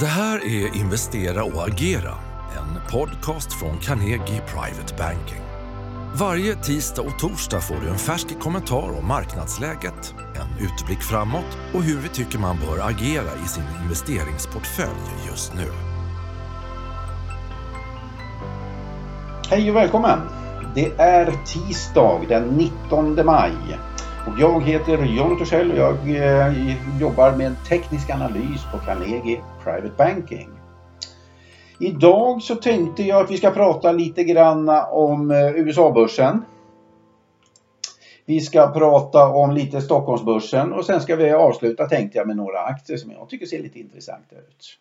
Det här är Investera och agera, en podcast från Carnegie Private Banking. Varje tisdag och torsdag får du en färsk kommentar om marknadsläget, en utblick framåt och hur vi tycker man bör agera i sin investeringsportfölj just nu. Hej och välkommen! Det är tisdag den 19 maj och jag heter John Torssell och jag eh, jobbar med teknisk analys på Carnegie Private Banking. Idag så tänkte jag att vi ska prata lite grann om eh, USA-börsen. Vi ska prata om lite Stockholmsbörsen och sen ska vi avsluta tänkte jag med några aktier som jag tycker ser lite intressanta ut.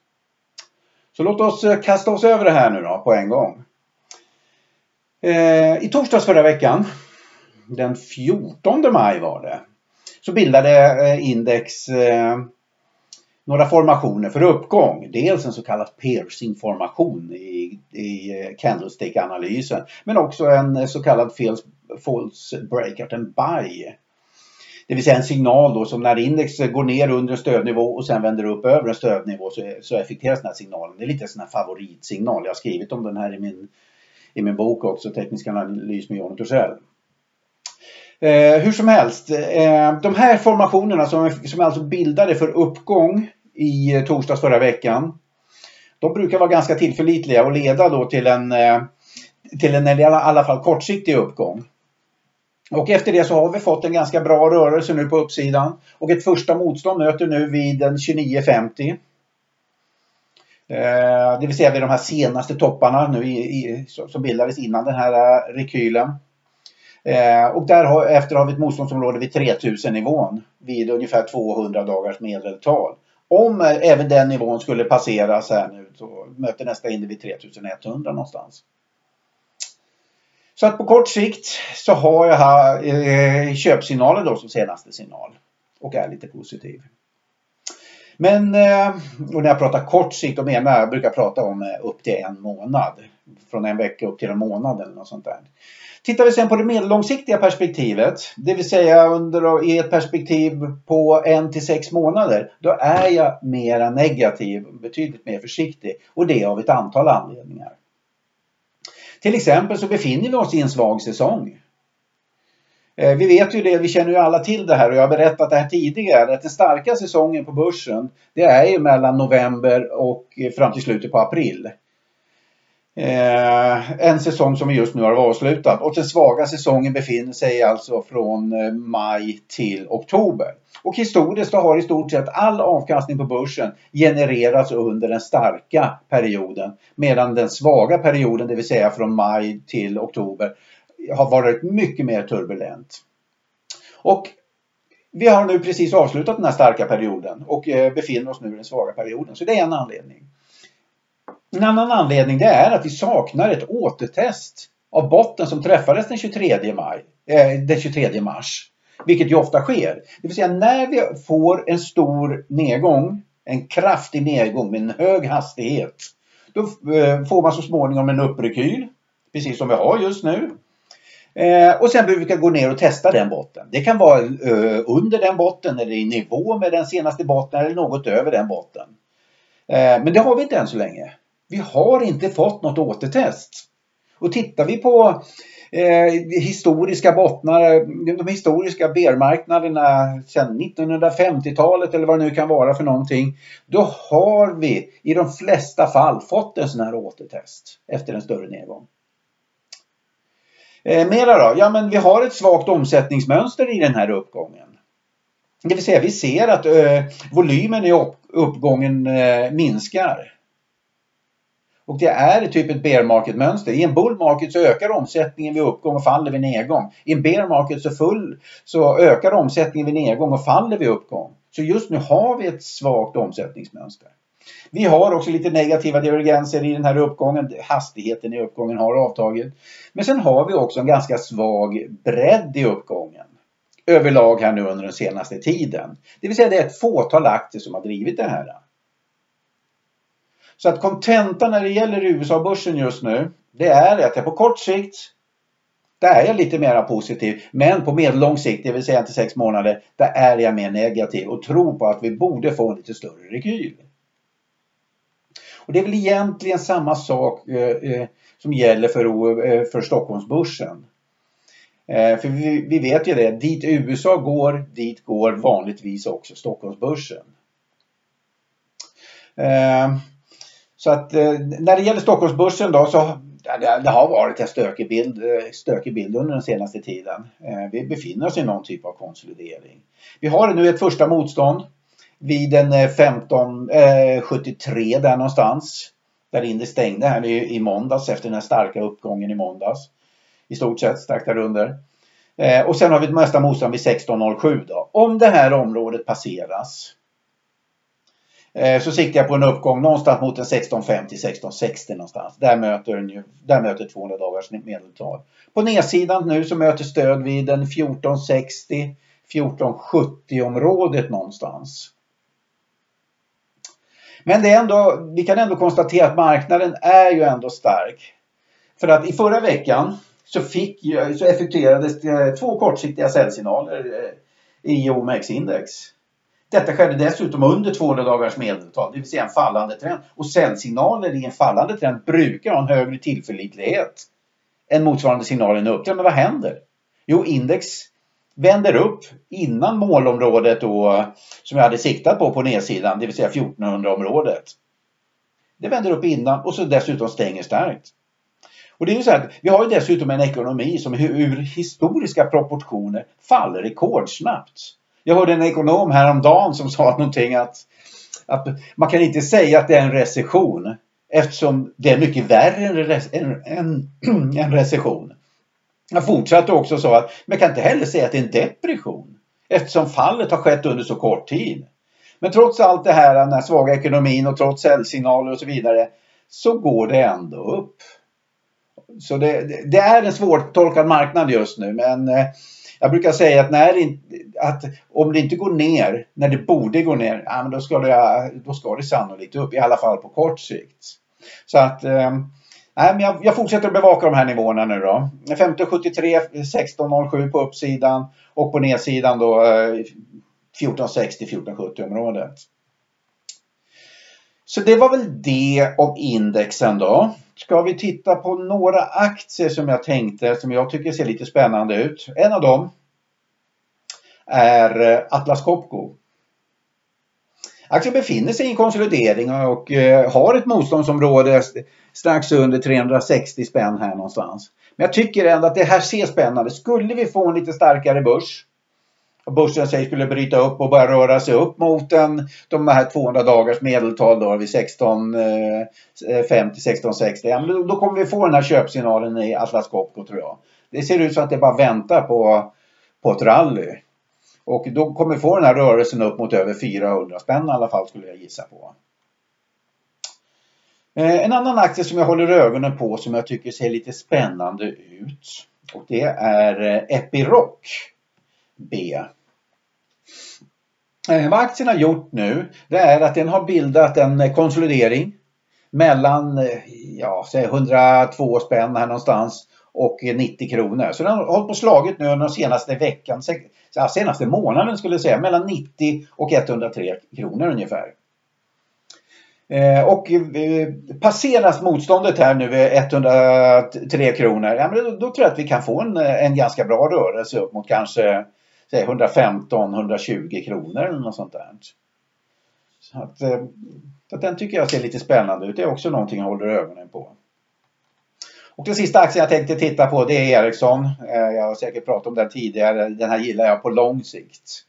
Så låt oss eh, kasta oss över det här nu då på en gång. Eh, I torsdags förra veckan den 14 maj var det, så bildade eh, index eh, några formationer för uppgång. Dels en så kallad piercing-formation i, i eh, candlestick-analysen men också en så kallad false breakout, and buy. Det vill säga en signal då som när index går ner under en stödnivå och sen vänder upp över en stödnivå så, så effekteras den här signalen. Det är lite en sån här favoritsignal. Jag har skrivit om den här i min, i min bok också, Teknisk analys med John Torssell. Eh, hur som helst, eh, de här formationerna som, som är alltså bildade för uppgång i torsdags förra veckan. De brukar vara ganska tillförlitliga och leda då till en, eh, till en i alla fall kortsiktig uppgång. Och efter det så har vi fått en ganska bra rörelse nu på uppsidan. Och ett första motstånd möter nu vid den 29.50. Eh, det vill säga vid de här senaste topparna nu i, i, som bildades innan den här eh, rekylen. Eh, och därefter har vi ett motståndsområde vid 3000 nivån vid ungefär 200 dagars medeltal. Om eh, även den nivån skulle passeras här nu så möter nästa in vid 3100 någonstans. Så att på kort sikt så har jag här eh, köpsignalen då som senaste signal och är lite positiv. Men eh, och när jag pratar kort sikt då menar jag, brukar prata om eh, upp till en månad. Från en vecka upp till en månad eller något sånt där. Tittar vi sen på det medellångsiktiga perspektivet, det vill säga under, i ett perspektiv på en till sex månader, då är jag mera negativ, betydligt mer försiktig och det av ett antal anledningar. Till exempel så befinner vi oss i en svag säsong. Eh, vi vet ju det, vi känner ju alla till det här och jag har berättat det här tidigare att den starka säsongen på börsen det är ju mellan november och eh, fram till slutet på april. Eh, en säsong som vi just nu har avslutat och den svaga säsongen befinner sig alltså från eh, maj till oktober. Och historiskt har i stort sett all avkastning på börsen genererats under den starka perioden medan den svaga perioden, det vill säga från maj till oktober, har varit mycket mer turbulent. Och vi har nu precis avslutat den här starka perioden och eh, befinner oss nu i den svaga perioden. Så det är en anledning. En annan anledning det är att vi saknar ett återtest av botten som träffades den 23, maj, eh, den 23 mars. Vilket ju ofta sker. Det vill säga när vi får en stor nedgång, en kraftig nedgång med en hög hastighet. Då eh, får man så småningom en upprekyl. Precis som vi har just nu. Eh, och sen brukar vi gå ner och testa den botten. Det kan vara eh, under den botten eller i nivå med den senaste botten eller något över den botten. Eh, men det har vi inte än så länge. Vi har inte fått något återtest. Och tittar vi på eh, historiska bottnar, de historiska bermarknaderna sedan 1950-talet eller vad det nu kan vara för någonting. Då har vi i de flesta fall fått en sån här återtest efter en större nedgång. Eh, mera då? Ja men vi har ett svagt omsättningsmönster i den här uppgången. Det vill säga vi ser att eh, volymen i upp, uppgången eh, minskar. Och det är typ ett bear market mönster. I en bull market så ökar omsättningen vid uppgång och faller vid nedgång. I en bear market så, full, så ökar omsättningen vid nedgång och faller vid uppgång. Så just nu har vi ett svagt omsättningsmönster. Vi har också lite negativa divergenser i den här uppgången. Hastigheten i uppgången har avtagit. Men sen har vi också en ganska svag bredd i uppgången. Överlag här nu under den senaste tiden. Det vill säga det är ett fåtal aktier som har drivit det här. Så att kontentan när det gäller USA-börsen just nu, det är att jag på kort sikt, där är jag lite mer positiv. Men på medellång sikt, det vill säga till sex månader, där är jag mer negativ och tror på att vi borde få en lite större rekyl. Och det är väl egentligen samma sak eh, eh som gäller för, eh, för Stockholmsbörsen. Eh, för vi, vi, vet ju det, dit USA går, dit går vanligtvis också Stockholmsbörsen. Så att eh, när det gäller Stockholmsbörsen då så det, det har varit en stökig bild, eh, stökig bild under den senaste tiden. Eh, vi befinner oss i någon typ av konsolidering. Vi har nu ett första motstånd vid en 1573 eh, eh där någonstans. Där index stängde här i, måndags efter den här starka uppgången i måndags. I stort sett strax därunder. och sen har vi ett nästa motstånd vid 1607 då. Om det här området passeras Eh, så siktar jag på en uppgång någonstans mot en 1650-1660 någonstans. Där möter, där möter 200 dagars medeltal. På nedsidan nu så möter stöd vid en 1460 1470 området någonstans. Men det är ändå, vi kan ändå konstatera att marknaden är ju ändå stark. För att i förra veckan så, fick, så effektuerades eh, två kortsiktiga säljsignaler eh, i OMX-index. Detta skedde dessutom under 200 dagars medeltal, det vill säga en fallande trend. Och säljsignaler i en fallande trend brukar ha en högre tillförlitlighet än motsvarande signaler i en upptrend. Men vad händer? Jo, index vänder upp innan målområdet då, som jag hade siktat på på nedsidan, det vill säga 1400-området. Det vänder upp innan och så dessutom stänger starkt. Och det är ju så att vi har ju dessutom en ekonomi som ur historiska proportioner faller rekordsnabbt. Jag hörde en ekonom häromdagen som sa någonting att, att man kan inte säga att det är en recession eftersom det är mycket värre än en, en, en recession. Han fortsatte också så att man kan inte heller säga att det är en depression eftersom fallet har skett under så kort tid. Men trots allt det här, den här svaga ekonomin och trots säljsignaler och så vidare så går det ändå upp. Så det, det är en svårtolkad marknad just nu men eh, jag brukar säga att, när det, att om det inte går ner när det borde gå ner, ja, men då, ska det, då ska det sannolikt upp, i alla fall på kort sikt. Så att eh, Nej, men jag, jag, fortsätter att bevaka de här nivåerna nu då. 1573, 1607 på uppsidan och på nedsidan då eh, 1460, 1470 området. Så det var väl det om indexen då. Ska vi titta på några aktier som jag tänkte som jag tycker ser lite spännande ut. En av dem är eh, Atlas Copco. Aktien befinner sig i en konsolidering och eh, har ett motståndsområde strax under 360 spänn här någonstans. Men jag tycker ändå att det här ser spännande. Skulle vi få en lite starkare börs börsen säger skulle bryta upp och börja röra sig upp mot en, de här 200 dagars medeltal då vid 1650 1660. Eh, eh, då, kommer vi få den här köpsignalen i Atlas Copco tror jag. Det ser ut som att det bara väntar på, på ett rally. Och då kommer vi få den här rörelsen upp mot över 400 spänn i alla fall skulle jag gissa på. Eh, en annan aktie som jag håller ögonen på som jag tycker ser lite spännande ut. Och det är Epiroc. B. Eh, vad aktien har gjort nu det är att den har bildat en eh, konsolidering mellan eh, ja, 102 spänn här någonstans och 90 kronor. Så den har hållit på slagit nu under den senaste veckan, senaste månaden skulle jag säga, mellan 90 och 103 kronor ungefär. Och passeras motståndet här nu 103 kronor, ja, men då, då, tror jag att vi kan få en, en ganska bra rörelse upp mot kanske 115-120 kronor eller något sånt där. Så att, eh, så att den tycker jag ser lite spännande ut. Det är också någonting jag håller ögonen på. Och den sista aktien jag tänkte titta på det är Ericsson. Eh, jag har säkert pratat om den tidigare. Den här gillar jag på lång sikt.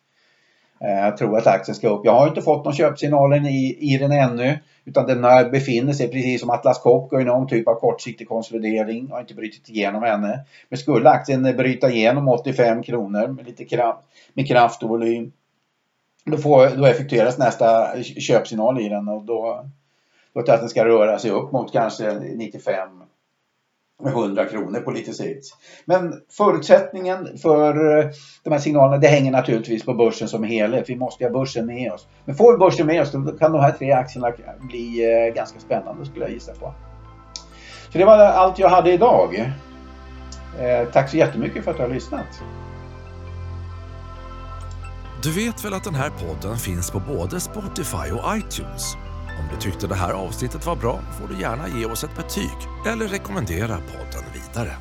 Eh, jag tror att aktien ska upp. Jag har inte fått någon köpsignalen i, i den ännu. Utan den befinner sig precis som Atlas Copco i någon typ av kortsiktig konsolidering. Har inte brutit igenom ännu. Men skulle aktien bryta igenom 85 kronor med lite kraft, med kraft och volym. Då, får, då effektueras nästa köpsignal i den och då, då tror jag att den ska röra sig upp mot kanske 95 100 kronor på lite sikt. Men förutsättningen för eh, de här signalerna det hänger naturligtvis på börsen som helhet. Vi måste ha börsen med oss. Men får vi börsen med oss då kan de här tre aktierna bli eh, ganska spännande skulle jag gissa på. Så det var allt jag hade idag. Eh, tack så jättemycket för att du har lyssnat. Du vet väl att den här podden finns på både Spotify och iTunes? Om du tyckte det här avsnittet var bra får du gärna ge oss ett betyg eller rekommendera podden vidare.